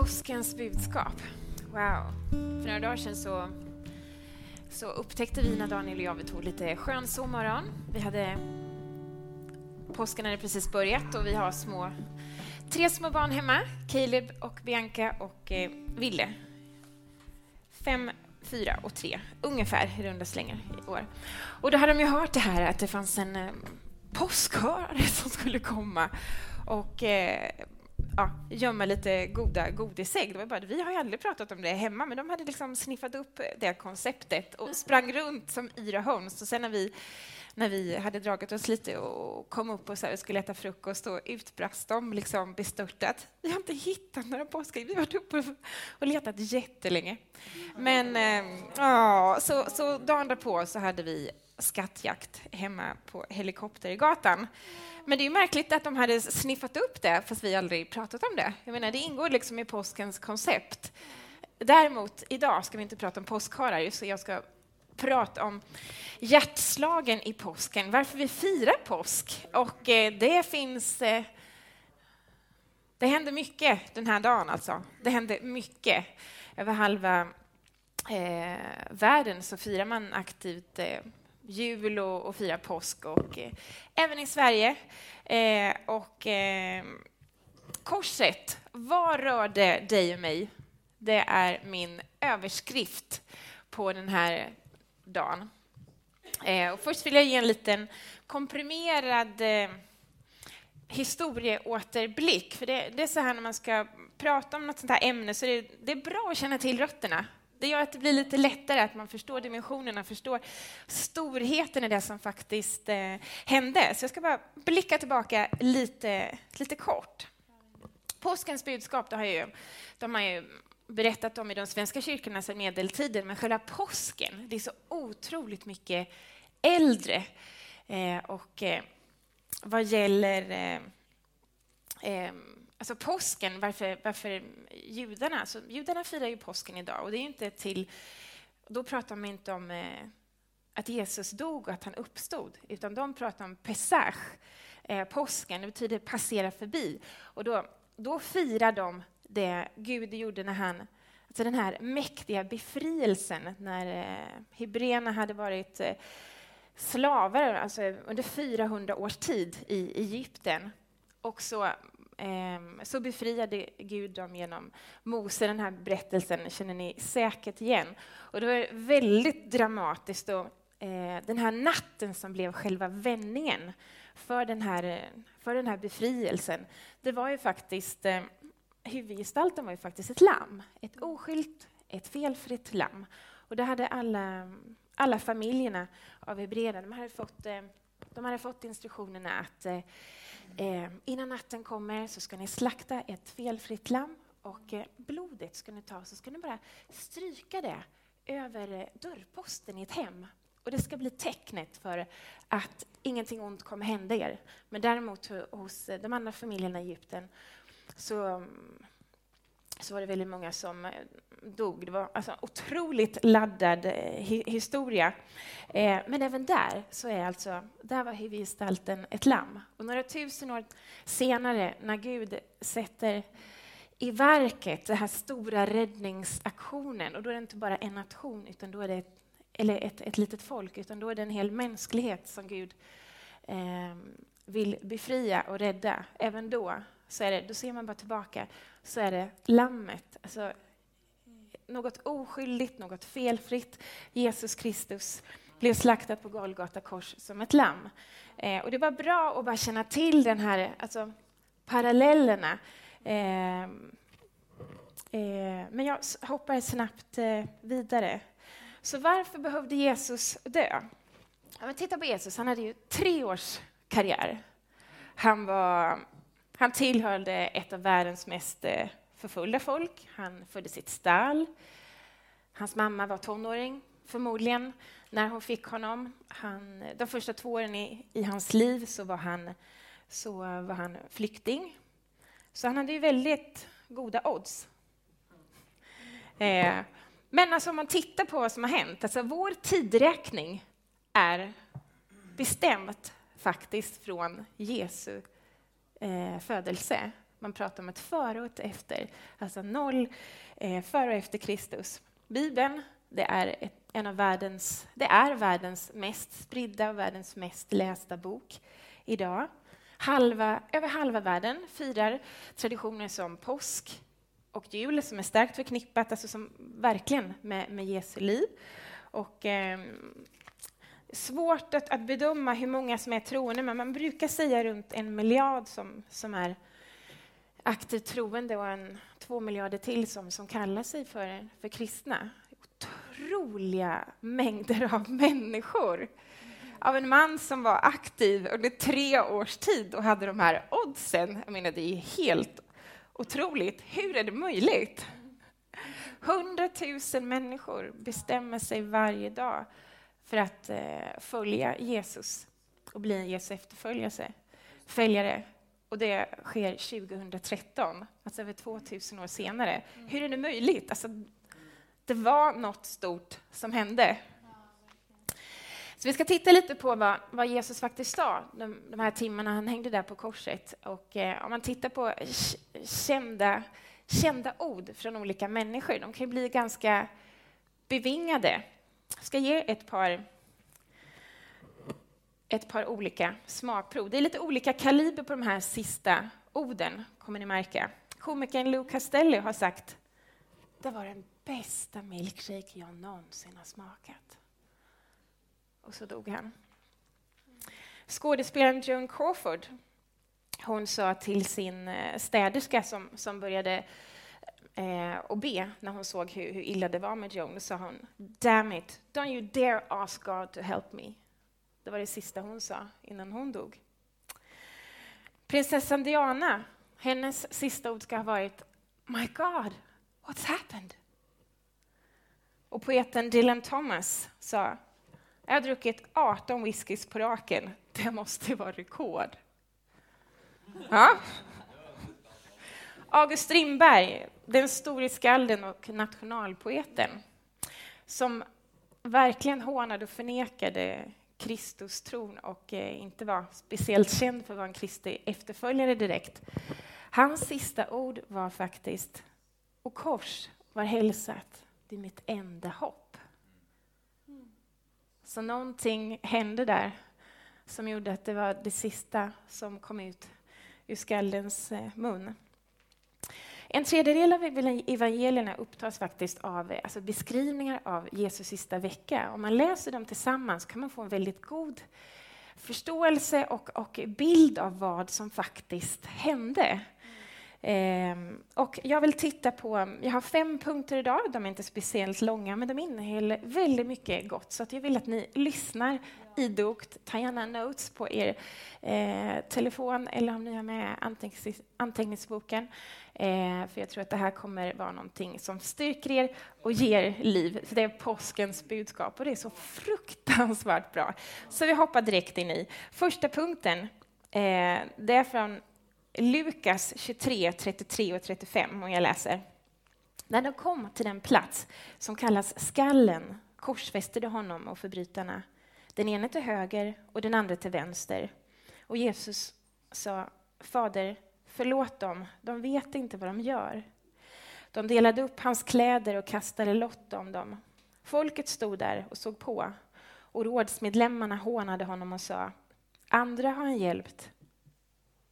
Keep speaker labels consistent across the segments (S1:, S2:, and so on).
S1: Påskens budskap. Wow. För några dagar sedan så, så upptäckte vi när Daniel och jag vi tog lite skönsovmorgon. Vi hade påsken hade precis börjat och vi har små, tre små barn hemma. Caleb och Bianca och eh, Ville. Fem, fyra och tre, ungefär i runda slängar i år. Och då hade de ju hört det här att det fanns en eh, påskhörare som skulle komma och eh, ja, gömma lite goda godisägg. Det var bara, vi har ju aldrig pratat om det hemma, men de hade liksom sniffat upp det konceptet och sprang runt som yra höns. Och sen när vi, när vi hade dragit oss lite och kom upp och så här, skulle äta frukost och utbrast de liksom bestörtat. Vi har inte hittat några påskägg. Vi har varit uppe och letat jättelänge. Men äh, så, så dagen därpå så hade vi skattjakt hemma på Helikoptergatan. Men det är märkligt att de hade sniffat upp det, fast vi aldrig pratat om det. Jag menar, det ingår liksom i påskens koncept. Däremot, idag ska vi inte prata om påskharar, så jag ska prata om hjärtslagen i påsken, varför vi firar påsk. Och eh, det finns... Eh, det händer mycket den här dagen, alltså. Det händer mycket. Över halva eh, världen så firar man aktivt eh, jul och, och fira påsk, och eh, även i Sverige. Eh, och eh, Korset, vad rörde dig och mig? Det är min överskrift på den här dagen. Eh, och först vill jag ge en liten komprimerad eh, historieåterblick. För det, det, är så här när man ska prata om något sånt här ämne så det, det är bra att känna till rötterna. Det gör att det blir lite lättare, att man förstår dimensionerna, förstår storheten i det som faktiskt eh, hände. Så jag ska bara blicka tillbaka lite, lite kort. Påskens budskap, det har ju, de har ju berättat om i de svenska kyrkorna sedan medeltiden, men själva påsken, det är så otroligt mycket äldre. Eh, och eh, vad gäller eh, eh alltså påsken, varför, varför judarna... Alltså, judarna firar ju påsken idag och det är inte till... Då pratar man inte om eh, att Jesus dog och att han uppstod, utan de pratar om Pesach, eh, påsken. Det betyder passera förbi. Och då, då firar de det Gud gjorde när han Alltså den här mäktiga befrielsen när eh, hebreerna hade varit eh, slavar alltså under 400 års tid i Egypten. Och så Ehm, så befriade Gud dem genom Mose. Den här berättelsen känner ni säkert igen. Och det var väldigt dramatiskt. Och, eh, den här natten som blev själva vändningen för den här, för den här befrielsen, det var ju faktiskt eh, huvudgestalten var ju faktiskt ett lamm. Ett oskilt, ett felfritt lamm. Och det hade alla, alla familjerna av hebreerna, de hade fått, eh, de hade fått instruktionerna att Eh, innan natten kommer så ska ni slakta ett felfritt lamm och eh, blodet ska ni ta så ska ni bara stryka det över eh, dörrposten i ett hem. Och det ska bli tecknet för att ingenting ont kommer hända er. Men däremot hos de andra familjerna i Egypten så mm, så var det väldigt många som eh, dog. Det var alltså en otroligt laddad eh, historia. Eh, men även där så är alltså, där var huvudgestalten ett lamm. Och några tusen år senare, när Gud sätter i verket den här stora räddningsaktionen, och då är det inte bara en nation, utan då är det ett, eller ett, ett litet folk, utan då är det en hel mänsklighet som Gud eh, vill befria och rädda. Även då så är det, då ser man bara tillbaka, så är det lammet. Alltså, något oskyldigt, något felfritt. Jesus Kristus blev slaktad på Golgata kors som ett lamm. Eh, och det var bra att bara känna till den här alltså, parallellerna. Eh, eh, men jag hoppar snabbt eh, vidare. Så varför behövde Jesus dö? Ja, men titta på Jesus, han hade ju tre års karriär. Han var han tillhörde ett av världens mest eh, förföljda folk. Han födde sitt stall. Hans mamma var tonåring, förmodligen, när hon fick honom. Han, de första två åren i, i hans liv så var, han, så var han flykting. Så han hade ju väldigt goda odds. Eh, men alltså om man tittar på vad som har hänt, alltså vår tidräkning är bestämt faktiskt från Jesu eh, födelse. Man pratar om ett före och ett efter, alltså noll eh, före och efter Kristus. Bibeln det är, ett, en av världens, det är världens mest spridda och världens mest lästa bok idag. Halva, över halva världen firar traditioner som påsk och jul som är starkt förknippat alltså som verkligen med, med Jesu liv. Och, eh, svårt att, att, bedöma hur många som är troende, men man brukar säga runt en miljard som, som är aktivt troende och en två miljarder till som, som kallar sig för, för kristna. Otroliga mängder av människor. Av en man som var aktiv under tre års tid och hade de här oddsen. Jag menar, det är helt otroligt. Hur är det möjligt? Hundratusen människor bestämmer sig varje dag för att eh, följa Jesus och bli en Jesu efterföljare. Och det sker 2013, alltså över 2000 år senare. Hur är det möjligt? Alltså, det var något stort som hände. Så vi ska titta lite på vad, vad Jesus faktiskt sa de, de, här timmarna han hängde där på korset. Och eh, om man tittar på kända, kända ord från olika människor, de kan bli ganska bevingade. Jag ska ge ett par ett par olika smakprov. Det är lite olika kaliber på de här sista orden, kommer ni märka. Komikern Lou Castelli har sagt det var den bästa milkshake jag någonsin har smakat. Och så dog han. Skådespelaren Joan Crawford hon sa till sin eh, städerska som, som började eh, och be när hon såg hur, hur illa det var med Joan. Då sa hon Damn it, don't you dare ask God to help me. Det var det sista hon sa innan hon dog. Prinsessan Diana, hennes sista ord ska ha varit My God, what's happened? Och poeten Dylan Thomas sa Jag har druckit 18 whiskys på raken. Det måste vara rekord. Ja. August Strindberg, den store skalden och nationalpoeten som verkligen hånade och förnekade Kristustron och eh, inte var speciellt känd för att vara en Kristi efterföljare direkt. Hans sista ord var faktiskt och kors var hälsat, det är mitt enda hopp. Så någonting hände där som gjorde att det var det sista som kom ut ur skallens eh, mun. En tredjedel av evangelierna upptas faktiskt av eh, alltså beskrivningar av Jesus sista vecka. Om man läser dem tillsammans kan man få en väldigt god förståelse och, och bild av vad som faktiskt hände. Mm. och jag vill titta på, jag har fem punkter idag, de är inte speciellt långa men de innehåller väldigt mycket gott så att jag vill att ni lyssnar idogt. Ta gärna notes på er eh, telefon eller om ni har med antecknings anteckningsboken. Eh, för jag tror att det här kommer vara någonting som styrker er och ger liv. För det är påskens budskap och det är så fruktansvärt bra. Så vi hoppar direkt in i första punkten. Eh, det är från Lukas 23, 33 och 35 och jag läser. När de kom till den plats som kallas skallen korsfäste de honom och förbrytarna, den ene till höger och den andra till vänster. Och Jesus sa, Fader, Förlåt dem, de vet inte vad de gör. De delade upp hans kläder och kastade lott om dem. Folket stod där och såg på och rådsmedlemmarna hånade honom och sa Andra har han hjälpt.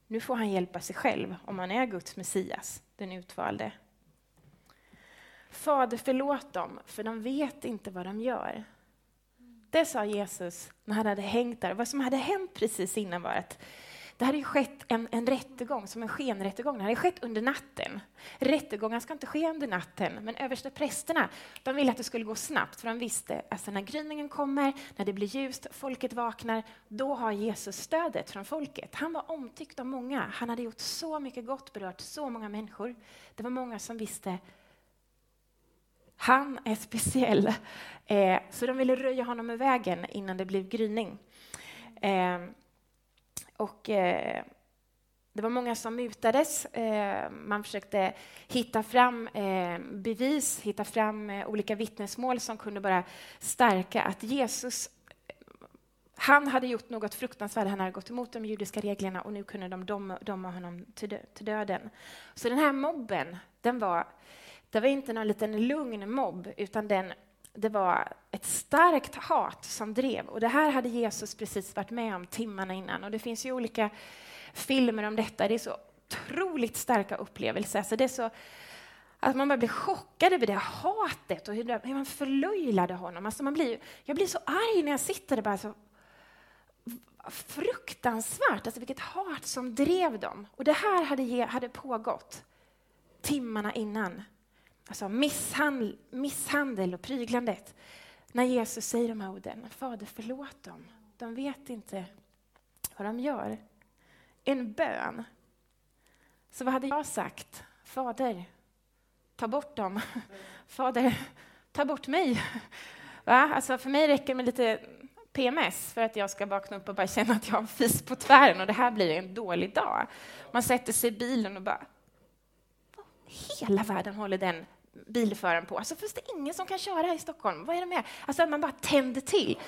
S1: Nu får han hjälpa sig själv om han är Guds Messias, den utvalde. Fader, förlåt dem, för de vet inte vad de gör. Det sa Jesus när han hade hängt där. Vad som hade hänt precis innan var att det hade skett en, en rättegång, som en skenrättegång. Det hade skett under natten. Rättegångar ska inte ske under natten, men överste prästerna de ville att det skulle gå snabbt, för de visste att alltså när gryningen kommer, när det blir ljust, folket vaknar, då har Jesus stödet från folket. Han var omtyckt av många. Han hade gjort så mycket gott, berört så många människor. Det var många som visste han är speciell. Eh, så de ville röja honom ur vägen innan det blev gryning. Eh, och, eh, det var många som mutades. Eh, man försökte hitta fram eh, bevis, hitta fram eh, olika vittnesmål som kunde bara stärka att Jesus eh, Han hade gjort något fruktansvärt, han hade gått emot de judiska reglerna och nu kunde de döma, honom till, dö till döden. Så den här mobben, den var, det var inte någon liten lugn mobb, utan den, det var ett starkt hat som drev. Och det här hade Jesus precis varit med om timmarna innan. Och det finns ju olika filmer om detta. Det är så otroligt starka upplevelser. Alltså det är så att man bara blir chockad över det hatet och hur, man förlöjlade honom. Alltså man blir, jag blir så arg när jag sitter där. Bara så, fruktansvärt, alltså vilket hat som drev dem. Och det här hade, hade pågått timmarna innan. Alltså misshandel, misshandel och pryglandet. När Jesus säger de här orden, Fader förlåt dem, de vet inte vad de gör. En bön. Så vad hade jag sagt? Fader, ta bort dem. Fader, ta bort mig. Va? Alltså för mig räcker det med lite PMS för att jag ska vakna upp och bara känna att jag har fis på tvären och det här blir en dålig dag. Man sätter sig i bilen och bara... Hela världen håller den bilföraren på. Alltså finns det ingen som kan köra här i Stockholm? Vad är det med? Alltså att man bara tänder till.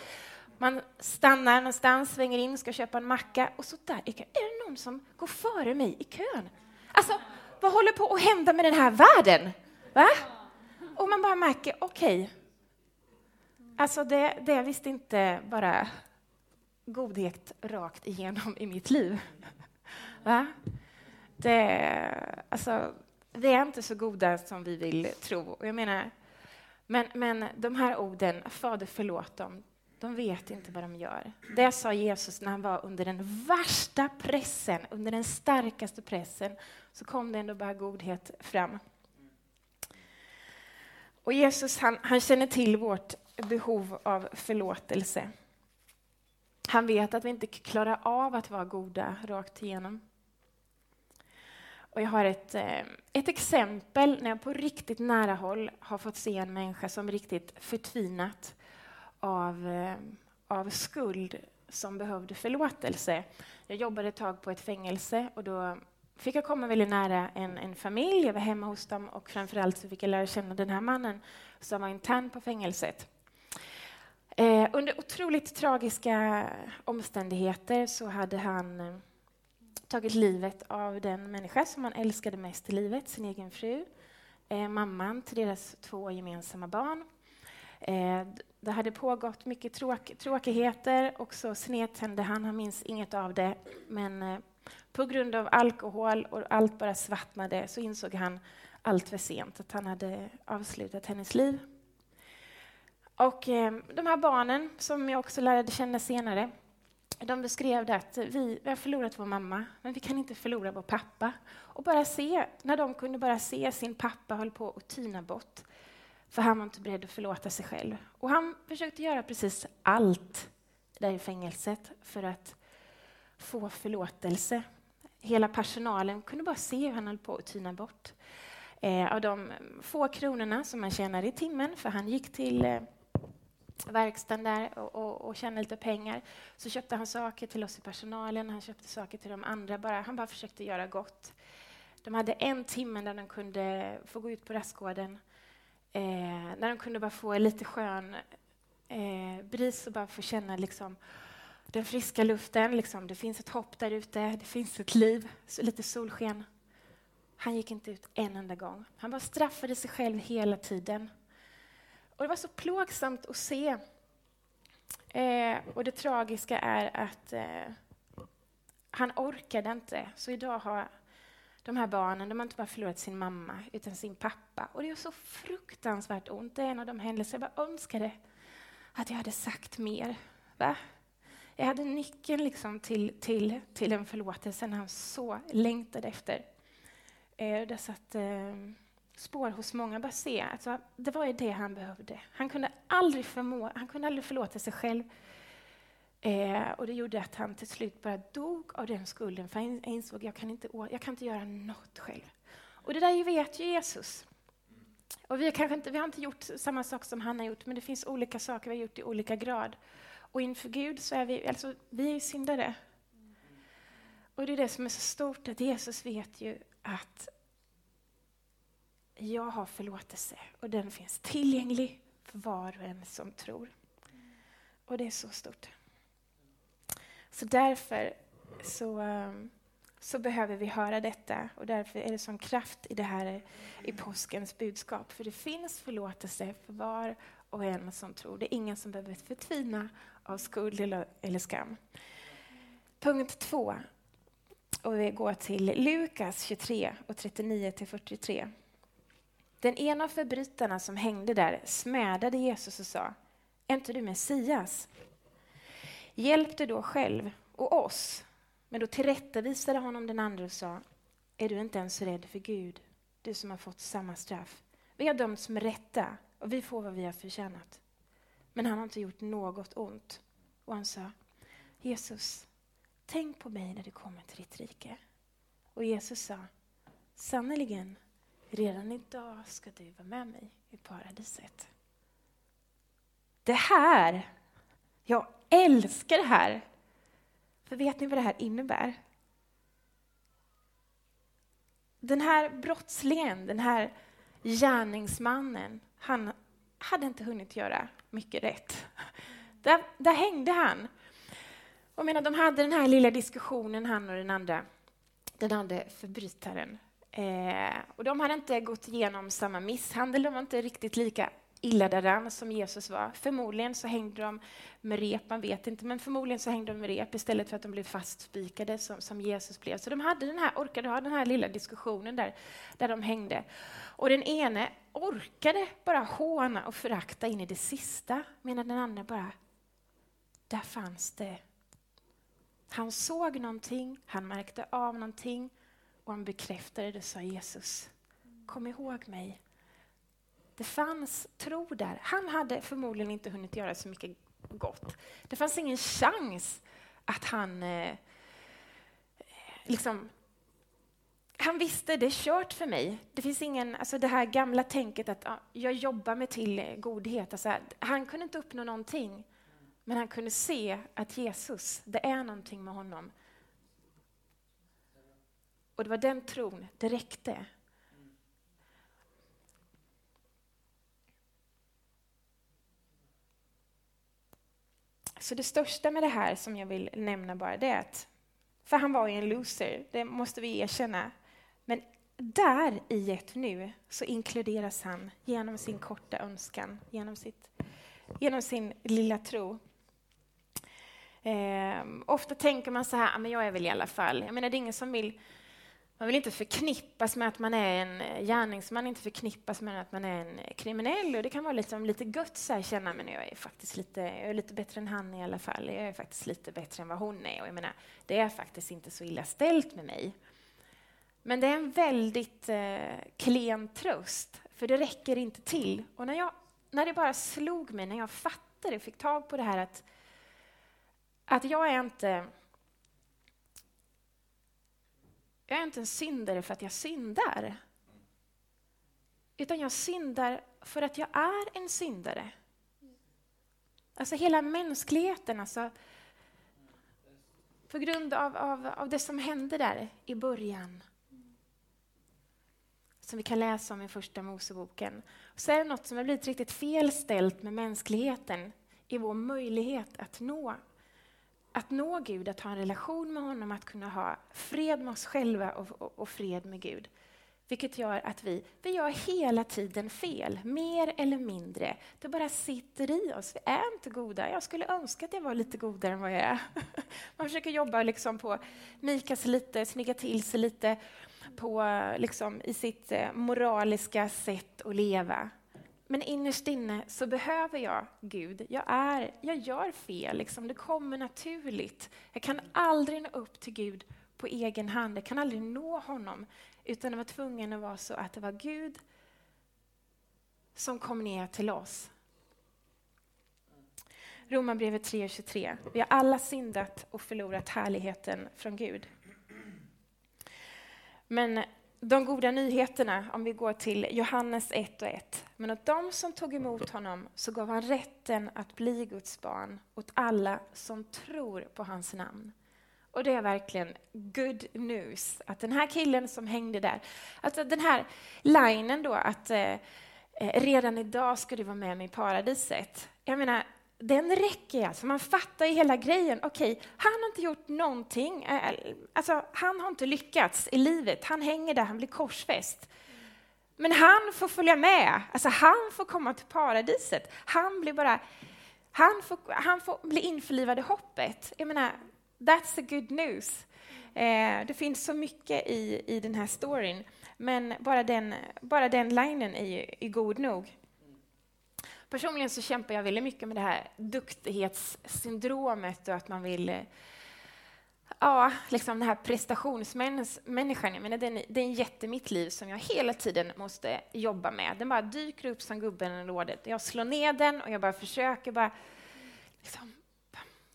S1: Man stannar någonstans, svänger in, ska köpa en macka och så där. Är det någon som går före mig i kön? Alltså, vad håller på att hända med den här världen? Va? Och man bara märker, okej, okay, Alltså det, det är visst inte bara godhet rakt igenom i mitt liv. Va? Det, alltså, vi är inte så goda som vi vill tro. Och jag menar, men, men de här orden, Fader förlåt dem, de vet inte vad de gör. Det sa Jesus när han var under den värsta pressen, under den starkaste pressen, så kom det ändå bara godhet fram. Och Jesus han, han känner till vårt behov av förlåtelse. Han vet att vi inte klarar av att vara goda rakt igenom. Och jag har ett, eh, ett exempel när jag på riktigt nära håll har fått se en människa som riktigt förtvinat av, eh, av skuld som behövde förlåtelse. Jag jobbade ett tag på ett fängelse och då fick jag komma väldigt nära en, en familj. Jag var hemma hos dem och framförallt så fick jag lära känna den här mannen som var intern på fängelset. Eh, under otroligt tragiska omständigheter så hade han eh, tagit livet av den människa som han älskade mest i livet, sin egen fru, eh, mamman till deras två gemensamma barn. Eh, det hade pågått mycket tråk tråkigheter och så snedtände han, han minns inget av det, men eh, på grund av alkohol och allt bara svartnade så insåg han allt för sent att han hade avslutat hennes liv. Och eh, de här barnen, som jag också lärde känna senare, de beskrev det att vi, vi har förlorat vår mamma, men vi kan inte förlora vår pappa. Och bara se, när de kunde bara se sin pappa höll på att tyna bort, för han var inte beredd att förlåta sig själv. Och han försökte göra precis allt där i fängelset för att få förlåtelse. Hela personalen kunde bara se hur han höll på att tyna bort. Eh, av de få kronorna som han tjänade i timmen, för han gick till eh, verkstaden där och, och, och tjänade lite pengar. Så köpte han saker till oss i personalen, han köpte saker till de andra. Bara, han bara försökte göra gott. De hade en timme där de kunde få gå ut på rastgården. Eh, där de kunde bara få lite skön eh, bris och bara få känna liksom, den friska luften. Liksom. Det finns ett hopp där ute, det finns ett liv, så lite solsken. Han gick inte ut en enda gång. Han bara straffade sig själv hela tiden. Och det var så plågsamt att se. Eh, och det tragiska är att eh, han orkade inte. Så idag har de här barnen, de har inte bara förlorat sin mamma, utan sin pappa. Och det gör så fruktansvärt ont. Det är en av de händelser jag bara önskade att jag hade sagt mer. Va? Jag hade nyckeln liksom till, till, till en förlåtelse han så längtade efter. Eh, det satt, eh, spår hos många. Bara se, alltså, det var ju det han behövde. Han kunde aldrig, förmå, han kunde aldrig förlåta sig själv. Eh, och det gjorde att han till slut bara dog av den skulden, för han insåg att jag kan inte, jag kan inte göra något själv. Och det där vet ju Jesus. Och vi, har kanske inte, vi har inte gjort samma sak som han har gjort, men det finns olika saker vi har gjort i olika grad. Och inför Gud så är vi, alltså, vi är syndare. Och det är det som är så stort, att Jesus vet ju att jag har förlåtelse och den finns tillgänglig för var och en som tror. Och det är så stort. Så därför så, ehm, så behöver vi höra detta och därför är det sån kraft i det här i påskens budskap. För det finns förlåtelse för var och en som tror. Det är ingen som behöver förtvina av skuld eller, eller skam. Punkt två. Och vi går till Lukas 23 och 39 till 43. Den ena av förbrytarna som hängde där smädade Jesus och sa, är inte du Messias? Hjälp dig då själv och oss. Men då tillrättavisade honom den andra och sa, är du inte ens rädd för Gud, du som har fått samma straff? Vi har dömts med rätta och vi får vad vi har förtjänat. Men han har inte gjort något ont. Och han sa, Jesus, tänk på mig när du kommer till ditt rike. Och Jesus sa, sannerligen, redan idag ska du vara med mig i paradiset. Det här, jag älskar det här. För vet ni vad det här innebär? Den här brottslingen, den här gärningsmannen, han hade inte hunnit göra mycket rätt. Där, där hängde han. Och menar, de hade den här lilla diskussionen, han och den andra, den andra förbrytaren. Eh, och de hade inte gått igenom samma misshandel, de var inte riktigt lika illa däran som Jesus var. Förmodligen så hängde de med rep, man vet inte, men förmodligen så hängde de med rep istället för att de blev fastspikade som, som Jesus blev. Så de hade den här, orkade ha den här lilla diskussionen där, där de hängde. Och den ene orkade bara håna och förakta in i det sista, medan den andra bara, där fanns det. Han såg någonting, han märkte av någonting och han bekräftade det, sa Jesus. Kom ihåg mig det fanns tro där. Han hade förmodligen inte hunnit göra så mycket gott. Det fanns ingen chans att han eh, liksom han visste det är kört för mig. Det finns ingen, alltså det här gamla tänket att ja, jag jobbar mig till eh, godhet. Alltså, han kunde inte uppnå någonting, men han kunde se att Jesus, det är någonting med honom. Och det var den tron, det räckte. Så det största med det här som jag vill nämna bara det är att, för han var ju en loser, det måste vi erkänna. Men där i ett nu så inkluderas han genom sin korta önskan, genom, sitt, genom sin lilla tro. Eh, ofta tänker man så här, ah, men jag är väl i alla fall, jag menar det är ingen som vill man vill inte förknippas med att man är en eh, gärningsman, inte förknippas med att man är en eh, kriminell. Och det kan vara liksom lite gött så här, känna, men jag är faktiskt lite, jag är lite bättre än han i alla fall. Jag är faktiskt lite bättre än vad hon är. Och jag menar, det är faktiskt inte så illa ställt med mig. Men det är en väldigt eh, klen tröst, för det räcker inte till. Och när, jag, när det bara slog mig, när jag fattade, och fick tag på det här att, att jag är inte jag är inte en syndare för att jag syndar. Utan jag syndar för att jag är en syndare. Alltså hela mänskligheten, alltså, på grund av, av, av det som hände där i början. Som vi kan läsa om i Första Moseboken. Så är det något som har blivit riktigt felställt med mänskligheten i vår möjlighet att nå att nå Gud, att ha en relation med honom, att kunna ha fred med oss själva och, och, och, fred med Gud. Vilket gör att vi, vi gör hela tiden fel, mer eller mindre. Det bara sitter i oss. Vi är inte goda. Jag skulle önska att jag var lite godare än vad jag är. Man försöker jobba liksom på mika sig lite, snygga till sig lite på, liksom, i sitt eh, moraliska sätt att leva. Men innerst inne så behöver jag Gud. Jag, är, jag gör fel, liksom. det kommer naturligt. Jag kan aldrig nå upp till Gud på egen hand. Jag kan aldrig nå honom. Utan det var tvungen att vara så att det var Gud som kom ner till oss. Romarbrevet 3.23. Vi har alla syndat och förlorat härligheten från Gud. Men de goda nyheterna, om vi går till Johannes 1 och 1. Men åt dem som tog emot honom så gav han rätten att bli Guds barn åt alla som tror på hans namn. Och det är verkligen good news, att den här killen som hängde där, alltså den här linen då att eh, eh redan idag ska du vara med mig i paradiset. Jag menar, den räcker alltså. Man fattar ju hela grejen. Okej, okay, han har inte gjort någonting. Alltså, han har inte lyckats i livet. Han hänger där, han blir korsfäst. Men han får följa med. Alltså, han får komma till paradiset. Han blir bara... Han får, han får bli införlivad i hoppet. Jag menar, that's the good news. Eh, det finns så mycket i, i den här storyn, men bara den, bara den linen är, ju, är god nog. Personligen så kämpar jag väldigt mycket med det här duktighetssyndromet och att man vill eh, Ja, liksom den här prestationsmänniskan, jag menar, den, det är en jätte i mitt liv som jag hela tiden måste jobba med. Den bara dyker upp som gubben i lådet. Jag slår ner den och jag bara försöker bara liksom,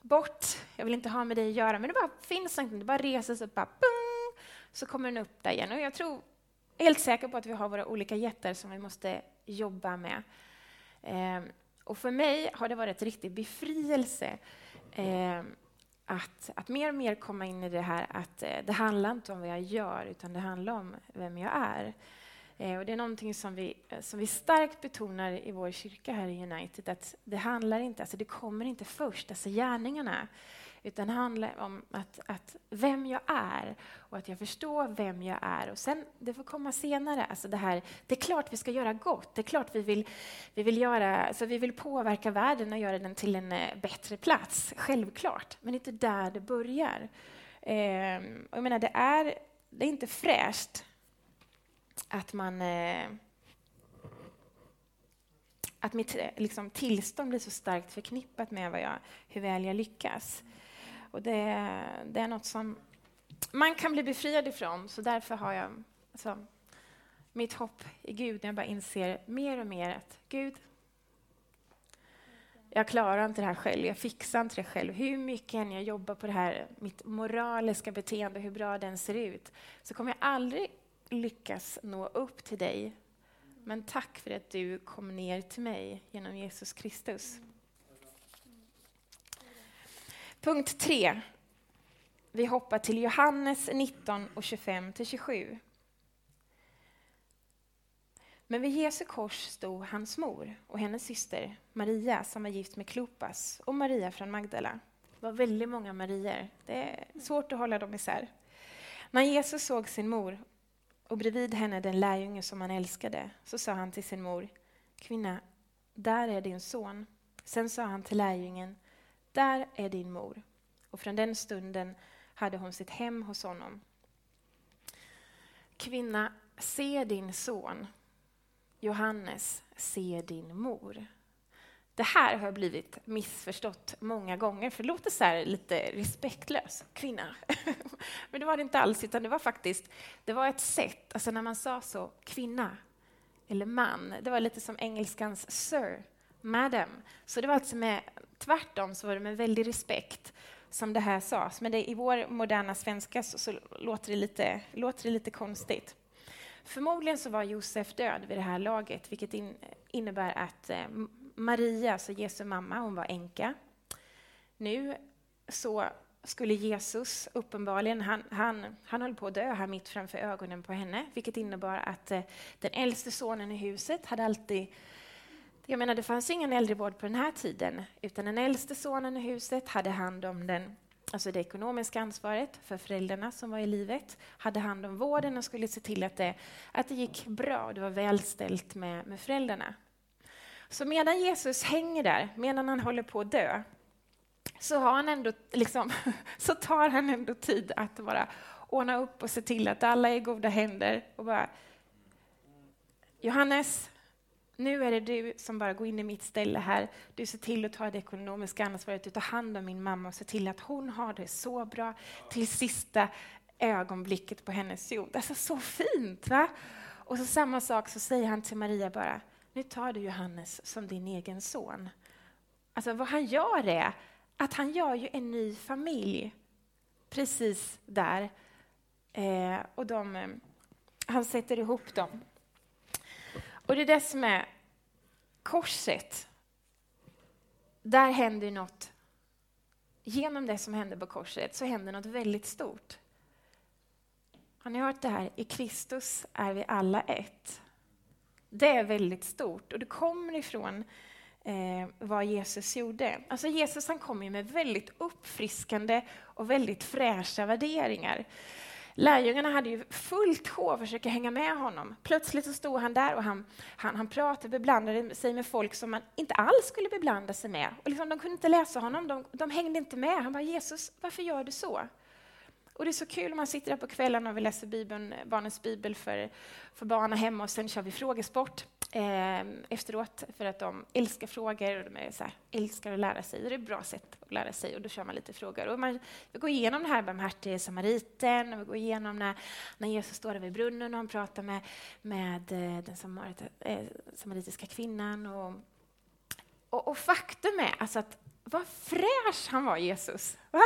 S1: bort. Jag vill inte ha med dig att göra, men det bara finns någonting. Det bara reser sig upp, bara, bung, så kommer den upp där igen. Och jag tror helt säker på att vi har våra olika jättar som vi måste jobba med. Eh, och för mig har det varit en riktig befrielse eh, att, att mer och mer komma in i det här att eh, det handlar inte om vad jag gör, utan det handlar om vem jag är. Eh, och det är någonting som vi, eh, som vi starkt betonar i vår kyrka här i United, att det handlar inte, alltså det kommer inte först, alltså gärningarna, utan det handlar om att, att vem jag är och att jag förstår vem jag är. Och sen, det får komma senare. Alltså det, här, det är klart vi ska göra gott. Det är klart vi vill, vi vill, göra, alltså vi vill påverka världen och göra den till en eh, bättre plats. Självklart. Men det är inte där det börjar. Eh, jag menar, det, är, det är inte fräscht att man... Eh, att mitt eh, liksom, tillstånd blir så starkt förknippat med vad jag, hur väl jag lyckas. Och det, det är något som man kan bli befriad ifrån, så därför har jag alltså, mitt hopp i Gud när jag bara inser mer och mer att Gud, jag klarar inte det här själv, jag fixar inte det själv. Hur mycket än jag jobbar på det här, mitt moraliska beteende, hur bra den ser ut, så kommer jag aldrig lyckas nå upp till dig. Men tack för att du kom ner till mig genom Jesus Kristus. Punkt 3. Vi hoppar till Johannes 19 och 25 till 27. Men vid Jesu kors stod hans mor och hennes syster Maria som var gift med Klopas och Maria från Magdala. Det var väldigt många Marier. Det är svårt att hålla dem isär. När Jesus såg sin mor och bredvid henne den lärjunge som han älskade så sa han till sin mor, kvinna, där är din son. Sen sa han till lärjungen, där är din mor. Och från den stunden hade hon sitt hem hos honom. Kvinna, se din son. Johannes, se din mor. Det här har blivit missförstått många gånger, för det låter så lite respektlöst. Kvinna. Men det var det inte alls, utan det var faktiskt det var ett sätt. Alltså när man sa så, kvinna eller man, det var lite som engelskans sir, madam. Så det var alltså med, tvärtom så var det med väldig respekt som det här sades. Men det, i vår moderna svenska så, så, låter, det lite, låter det lite konstigt. Förmodligen så var Josef död vid det här laget, vilket in, innebär att eh, Maria, alltså Jesu mamma, hon var änka. Nu så skulle Jesus uppenbarligen, han, han, han höll på att dö här mitt framför ögonen på henne, vilket innebar att eh, den äldste sonen i huset hade alltid jag menar, det fanns ingen äldrevård på den här tiden, utan den äldste sonen i huset hade hand om den, alltså det ekonomiska ansvaret för föräldrarna som var i livet, hade hand om vården och skulle se till att det, att det gick bra och det var välställt med, med föräldrarna. Så medan Jesus hänger där, medan han håller på att dö, så, har han ändå, liksom, så tar han ändå tid att bara ordna upp och se till att alla är i goda händer. Och bara, Johannes, nu är det du som bara går in i mitt ställe här. Du ser till att ta det ekonomiska ansvaret, du tar hand om min mamma och ser till att hon har det så bra till sista ögonblicket på hennes jord. Alltså så fint! va? Och så samma sak så säger han till Maria bara, nu tar du Johannes som din egen son. Alltså vad han gör är att han gör ju en ny familj precis där. Eh, och de, eh, han sätter ihop dem. Och det är det som är korset. Där händer något. Genom det som händer på korset så händer något väldigt stort. Har ni hört det här? I Kristus är vi alla ett. Det är väldigt stort och det kommer ifrån eh, vad Jesus gjorde. Alltså Jesus han kom ju med väldigt uppfriskande och väldigt fräscha värderingar. Lärjungarna hade ju fullt sjå att försöka hänga med honom. Plötsligt så stod han där och han, han, han pratade och beblandade sig med folk som man inte alls skulle beblanda sig med. Och liksom, de kunde inte läsa honom, de, de hängde inte med. Han bara, Jesus, varför gör du så? Och det är så kul om man sitter där på kvällen och vi läser Bibeln, eh, barnens bibel för, för barnen hemma och sen kör vi frågesport eh, efteråt för att de älskar frågor och de är så här, älskar att lära sig. Det är ett bra sätt att lära sig och då kör man lite frågor. Och man, vi går igenom det här barmhärtige samariten och vi går igenom när, när Jesus står där vid brunnen och han pratar med, med eh, den samarit, eh, samaritiska kvinnan. Och, och, och faktum är alltså att vad fräsch han var, Jesus. Va?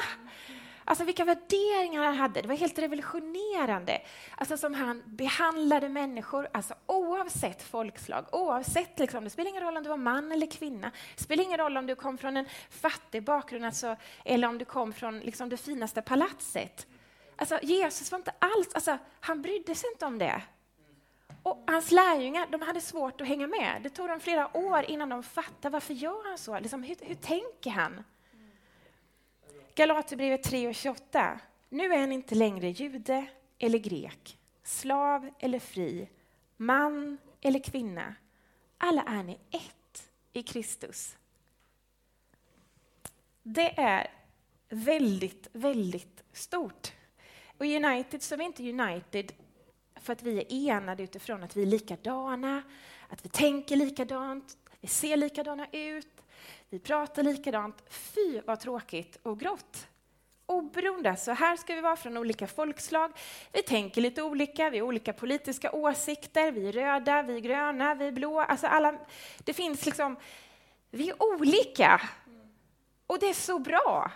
S1: Alltså vilka värderingar han hade. Det var helt revolutionerande. Alltså som han behandlade människor, alltså oavsett folkslag, oavsett, liksom, det spelar ingen roll om du var man eller kvinna. Det spelar ingen roll om du kom från en fattig bakgrund alltså, eller om du kom från liksom, det finaste palatset. Alltså Jesus var inte alls, alltså, han brydde sig inte om det. Och hans lärjungar de hade svårt att hänga med. Det tog dem flera år innan de fattade varför gör han så? Liksom, hur, hur tänker han? Galaterbrevet 3 och 28. Nu är han inte längre jude eller grek, slav eller fri, man eller kvinna. Alla är ni ett i Kristus. Det är väldigt, väldigt stort. Och i United så är vi inte United för att vi är enade utifrån att vi är likadana, att vi tänker likadant, vi ser likadana ut, vi pratar likadant. Fy vad tråkigt och grått. Oberoende, så här ska vi vara från olika folkslag. Vi tänker lite olika, vi har olika politiska åsikter. Vi är röda, vi är gröna, vi är blå. Alltså alla, det finns liksom, vi är olika. Och det är så bra.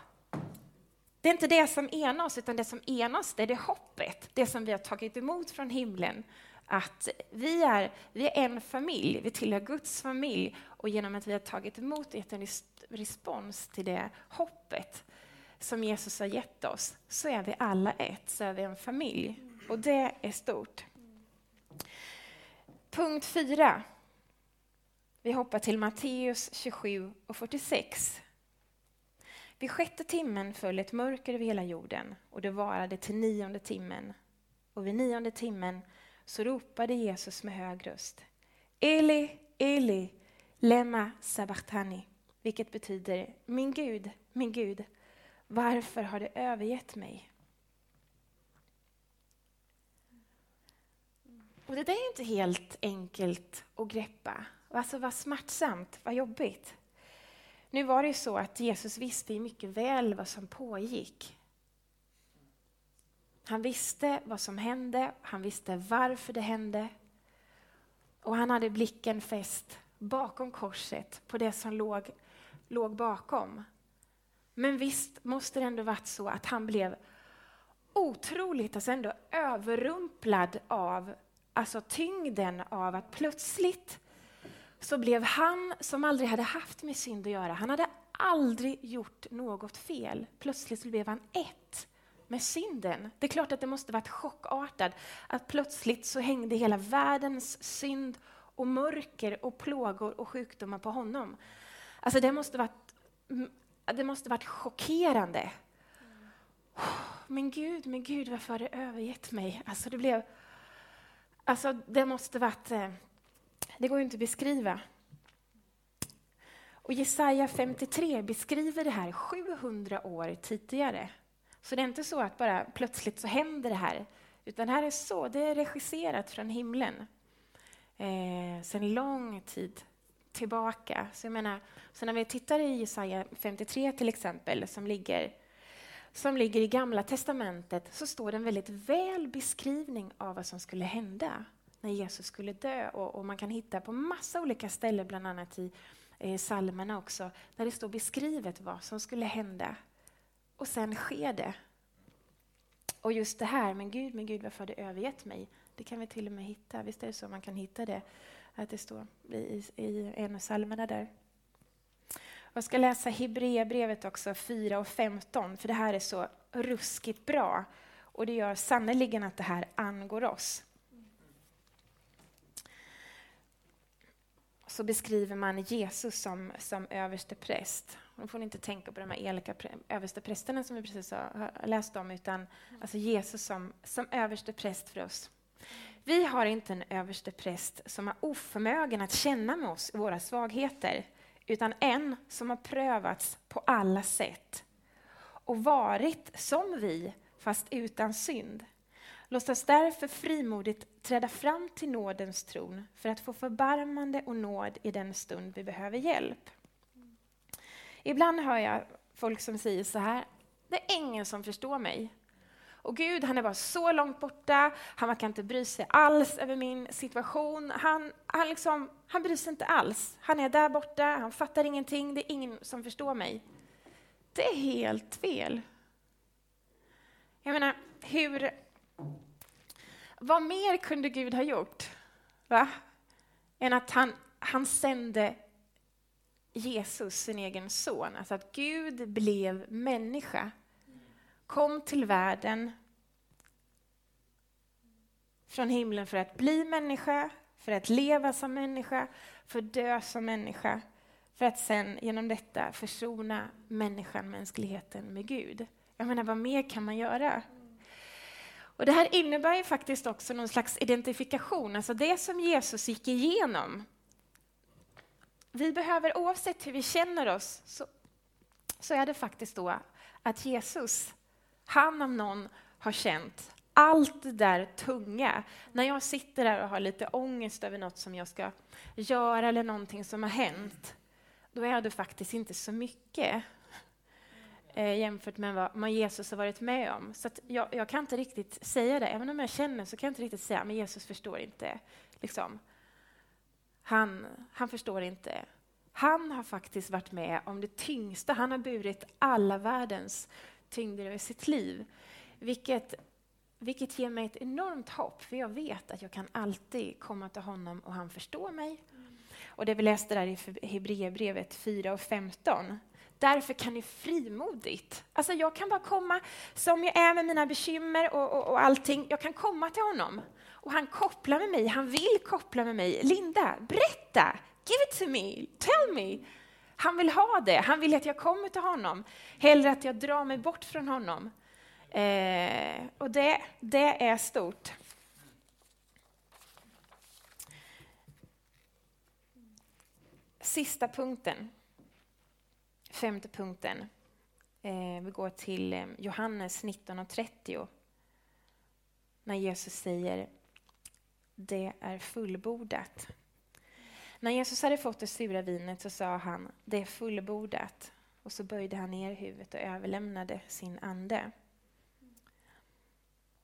S1: Det är inte det som enar oss, utan det som enar oss det är det hoppet, det som vi har tagit emot från himlen att vi är, vi är en familj, vi tillhör Guds familj och genom att vi har tagit emot gett en respons till det hoppet som Jesus har gett oss, så är vi alla ett, så är vi en familj. Och det är stort. Punkt 4. Vi hoppar till Matteus 27 och 46. Vid sjätte timmen föll ett mörker över hela jorden och det varade till nionde timmen. Och vid nionde timmen så ropade Jesus med hög röst. Eli, Eli, lema sabachthani. Vilket betyder, min Gud, min Gud, varför har du övergett mig? Och det där är inte helt enkelt att greppa. Alltså vad smärtsamt, vad jobbigt. Nu var det ju så att Jesus visste mycket väl vad som pågick. Han visste vad som hände, han visste varför det hände. Och han hade blicken fäst bakom korset, på det som låg, låg bakom. Men visst måste det ändå varit så att han blev otroligt alltså ändå överrumplad av alltså tyngden av att plötsligt så blev han, som aldrig hade haft med synd att göra, han hade aldrig gjort något fel. Plötsligt så blev han ett med synden. Det är klart att det måste varit chockartat att plötsligt så hängde hela världens synd och mörker och plågor och sjukdomar på honom. Alltså det måste varit, det måste varit chockerande. Men Gud, men Gud, varför har du övergett mig? Alltså det blev... Alltså det måste varit... Eh, det går ju inte att beskriva. Och Jesaja 53 beskriver det här 700 år tidigare. Så det är inte så att bara plötsligt så händer det här, utan här är så, det är regisserat från himlen. Eh, sedan lång tid tillbaka. Så jag menar, så när vi tittar i Jesaja 53 till exempel, som ligger, som ligger i Gamla Testamentet, så står det en väldigt väl beskrivning av vad som skulle hända när Jesus skulle dö. Och, och man kan hitta på massa olika ställen, bland annat i eh, psalmerna också, där det står beskrivet vad som skulle hända och sen sker det. Och just det här, men Gud, men Gud, varför har du övergett mig? Det kan vi till och med hitta. Visst är det så man kan hitta det? Att det står i, i en av psalmerna där. Jag ska läsa Hebreerbrevet också, 4 och 15, för det här är så ruskigt bra. Och det gör sannerligen att det här angår oss. så beskriver man Jesus som, som överste präst. Nu får ni inte tänka på de här elaka översteprästerna som vi precis har läst om, utan alltså Jesus som, som överste präst för oss. Vi har inte en överste präst som är oförmögen att känna med oss i våra svagheter, utan en som har prövats på alla sätt och varit som vi, fast utan synd. Låt oss därför frimodigt träda fram till nådens tron för att få förbarmande och nåd i den stund vi behöver hjälp. Ibland hör jag folk som säger så här, det är ingen som förstår mig. Och Gud, han är bara så långt borta, han verkar inte bry sig alls över min situation. Han, han, liksom, han bryr sig inte alls. Han är där borta, han fattar ingenting, det är ingen som förstår mig. Det är helt fel. Jag menar, hur... Vad mer kunde Gud ha gjort? Va? Än att han, han sände Jesus, sin egen son. Alltså att Gud blev människa. Kom till världen från himlen för att bli människa, för att leva som människa, för att dö som människa, för att sen genom detta försona människan, mänskligheten med Gud. Jag menar, vad mer kan man göra? Och Det här innebär ju faktiskt också någon slags identifikation, alltså det som Jesus gick igenom. Vi behöver, oavsett hur vi känner oss, så, så är det faktiskt då att Jesus, han om någon har känt allt det där tunga. När jag sitter där och har lite ångest över något som jag ska göra eller någonting som har hänt, då är det faktiskt inte så mycket eh, jämfört med vad, Jesus har varit med om. Så jag, jag, kan inte riktigt säga det, även om jag känner så kan jag inte riktigt säga men Jesus förstår inte. Liksom. Han, han förstår inte. Han har faktiskt varit med om det tyngsta. Han har burit alla världens tyngder över sitt liv. Vilket, vilket ger mig ett enormt hopp, för jag vet att jag kan alltid komma till honom och han förstår mig. Och det vi läste där i Hebreerbrevet 4 och 15. Därför kan ni frimodigt, alltså jag kan bara komma som jag är med mina bekymmer och, och, och allting, jag kan komma till honom. Och han kopplar med mig, han vill koppla med mig. Linda, berätta, give it to me, tell me. Han vill ha det, han vill att jag kommer till honom, hellre att jag drar mig bort från honom. Eh, och det, det är stort. Sista punkten, femte punkten. Eh, vi går till eh, Johannes 19.30. När Jesus säger det är fullbordat. När Jesus hade fått det sura vinet så sa han det är fullbordat och så böjde han ner huvudet och överlämnade sin ande.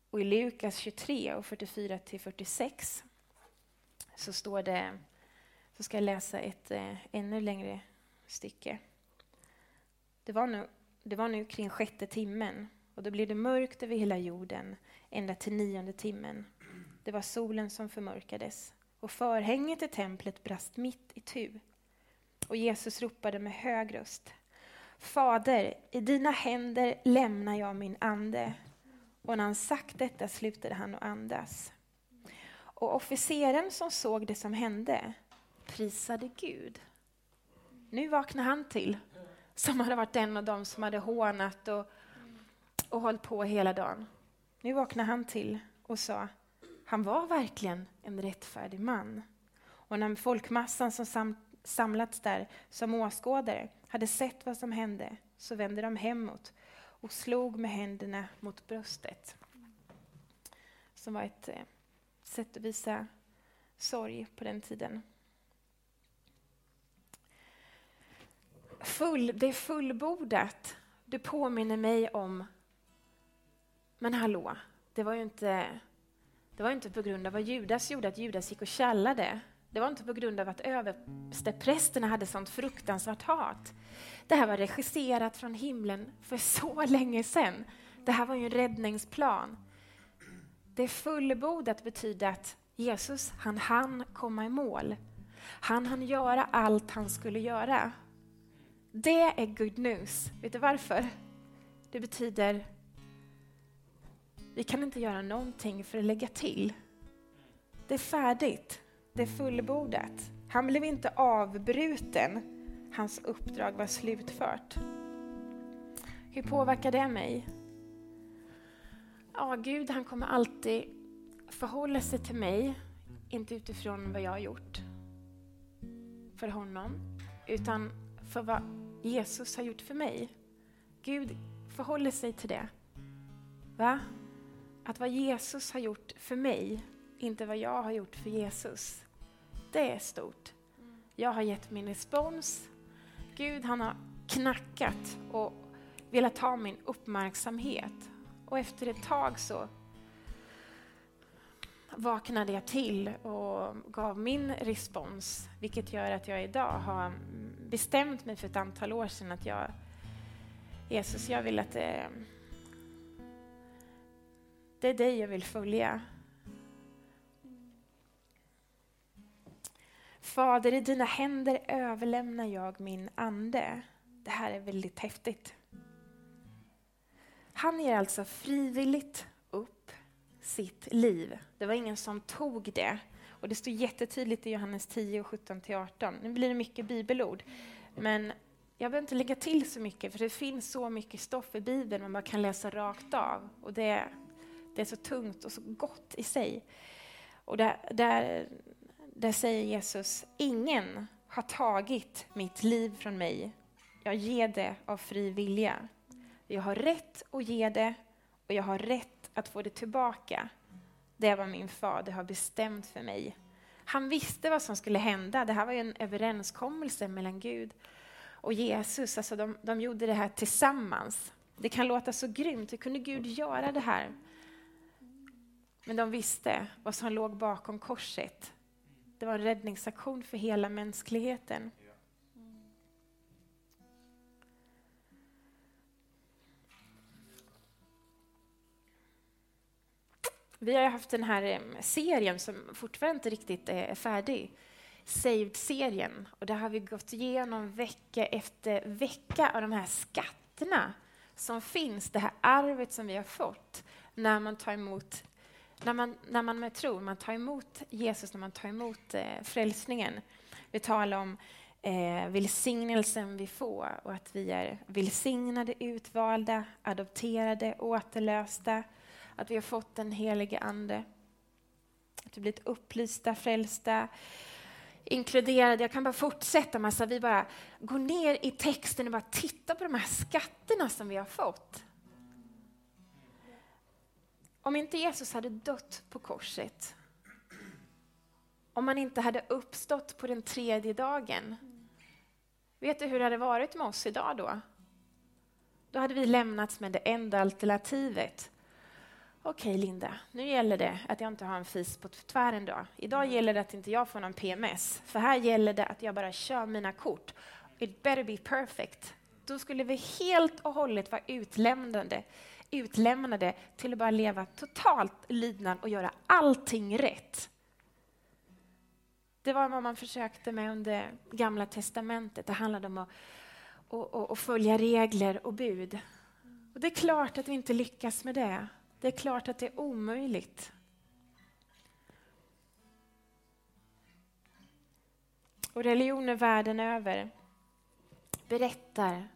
S1: Och i Lukas 23 och 44 till 46 så står det, så ska jag läsa ett eh, ännu längre stycke. Det var, nu, det var nu kring sjätte timmen och då blev det mörkt över hela jorden ända till nionde timmen. Det var solen som förmörkades och förhänget i templet brast mitt i tu. Och Jesus ropade med hög röst. Fader, i dina händer lämnar jag min ande. Och när han sagt detta slutade han att andas. Och officeren som såg det som hände prisade Gud. Nu vaknar han till, som hade varit en av dem som hade hånat och, och hållit på hela dagen. Nu vaknar han till och sa, han var verkligen en rättfärdig man. Och när folkmassan som sam samlats där som åskådare hade sett vad som hände så vände de hemåt och slog med händerna mot bröstet. Som var ett eh, sätt att visa sorg på den tiden. Full, det är fullbordat. Det påminner mig om... Men hallå, det var ju inte, det var inte på grund av vad Judas gjorde, att Judas gick och källade. Det var inte på grund av att översteprästerna hade sånt fruktansvärt hat. Det här var regisserat från himlen för så länge sedan. Det här var ju en räddningsplan. Det fullbordat betyder att Jesus, han hann komma i mål. Han hann göra allt han skulle göra. Det är good news. Vet du varför? Det betyder vi kan inte göra någonting för att lägga till. Det är färdigt. Det är fullbordat. Han blev inte avbruten. Hans uppdrag var slutfört. Hur påverkar det mig? Ja, Gud han kommer alltid förhålla sig till mig, inte utifrån vad jag har gjort för honom, utan för vad Jesus har gjort för mig. Gud förhåller sig till det. Va? Att vad Jesus har gjort för mig, inte vad jag har gjort för Jesus. Det är stort. Jag har gett min respons. Gud han har knackat och velat ha min uppmärksamhet. Och efter ett tag så vaknade jag till och gav min respons, vilket gör att jag idag har bestämt mig för ett antal år sedan att jag, Jesus, jag vill att det, det är dig jag vill följa. Fader, i dina händer överlämnar jag min ande. Det här är väldigt häftigt. Han ger alltså frivilligt upp sitt liv. Det var ingen som tog det. Och Det står jättetydligt i Johannes 10, 17-18. Nu blir det mycket bibelord. Men jag behöver inte lägga till så mycket, för det finns så mycket stoff i Bibeln man bara kan läsa rakt av. Och det, det är så tungt och så gott i sig. Och där, där, där säger Jesus, ingen har tagit mitt liv från mig. Jag ger det av fri vilja. Jag har rätt att ge det och jag har rätt att få det tillbaka. Det är vad min fader har bestämt för mig. Han visste vad som skulle hända. Det här var ju en överenskommelse mellan Gud och Jesus. Alltså de, de gjorde det här tillsammans. Det kan låta så grymt. Hur kunde Gud göra det här? Men de visste vad som låg bakom korset. Det var en räddningsaktion för hela mänskligheten. Vi har haft den här eh, serien som fortfarande inte riktigt eh, är färdig. Saved-serien. Och där har vi gått igenom vecka efter vecka av de här skatterna som finns, det här arvet som vi har fått när man tar emot när man, när man med tro, man tar emot Jesus, när man tar emot eh, frälsningen. Vi talar om eh, välsignelsen vi får och att vi är välsignade, utvalda, adopterade, återlösta, att vi har fått den helige Ande. Att vi blivit upplysta, frälsta, inkluderade. Jag kan bara fortsätta. Massa. Vi bara går ner i texten och bara tittar på de här skatterna som vi har fått. Om inte Jesus hade dött på korset, om han inte hade uppstått på den tredje dagen, vet du hur det hade varit med oss idag då? Då hade vi lämnats med det enda alternativet. Okej Linda, nu gäller det att jag inte har en fis på tvären då. Idag gäller det att inte jag får någon PMS, för här gäller det att jag bara kör mina kort. It better be perfect. Då skulle vi helt och hållet vara utlämnade utlämnade till att bara leva totalt lydnad och göra allting rätt. Det var vad man försökte med under Gamla testamentet. Det handlade om att, att, att följa regler och bud. Och Det är klart att vi inte lyckas med det. Det är klart att det är omöjligt. Och religioner världen över berättar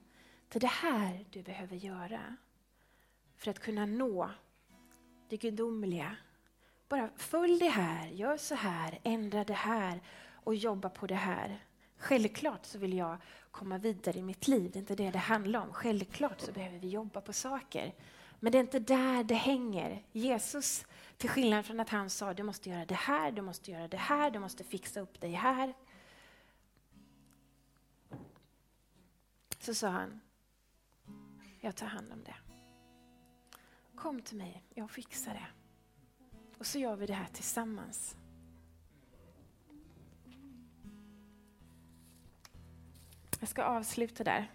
S1: det är det här du behöver göra för att kunna nå det gudomliga. Bara följ det här, gör så här, ändra det här och jobba på det här. Självklart så vill jag komma vidare i mitt liv, det är inte det det handlar om. Självklart så behöver vi jobba på saker. Men det är inte där det hänger. Jesus, till skillnad från att han sa du måste göra det här, du måste göra det här, du måste fixa upp dig här. Så sa han, jag tar hand om det. Kom till mig, jag fixar det. Och så gör vi det här tillsammans. Jag ska avsluta där.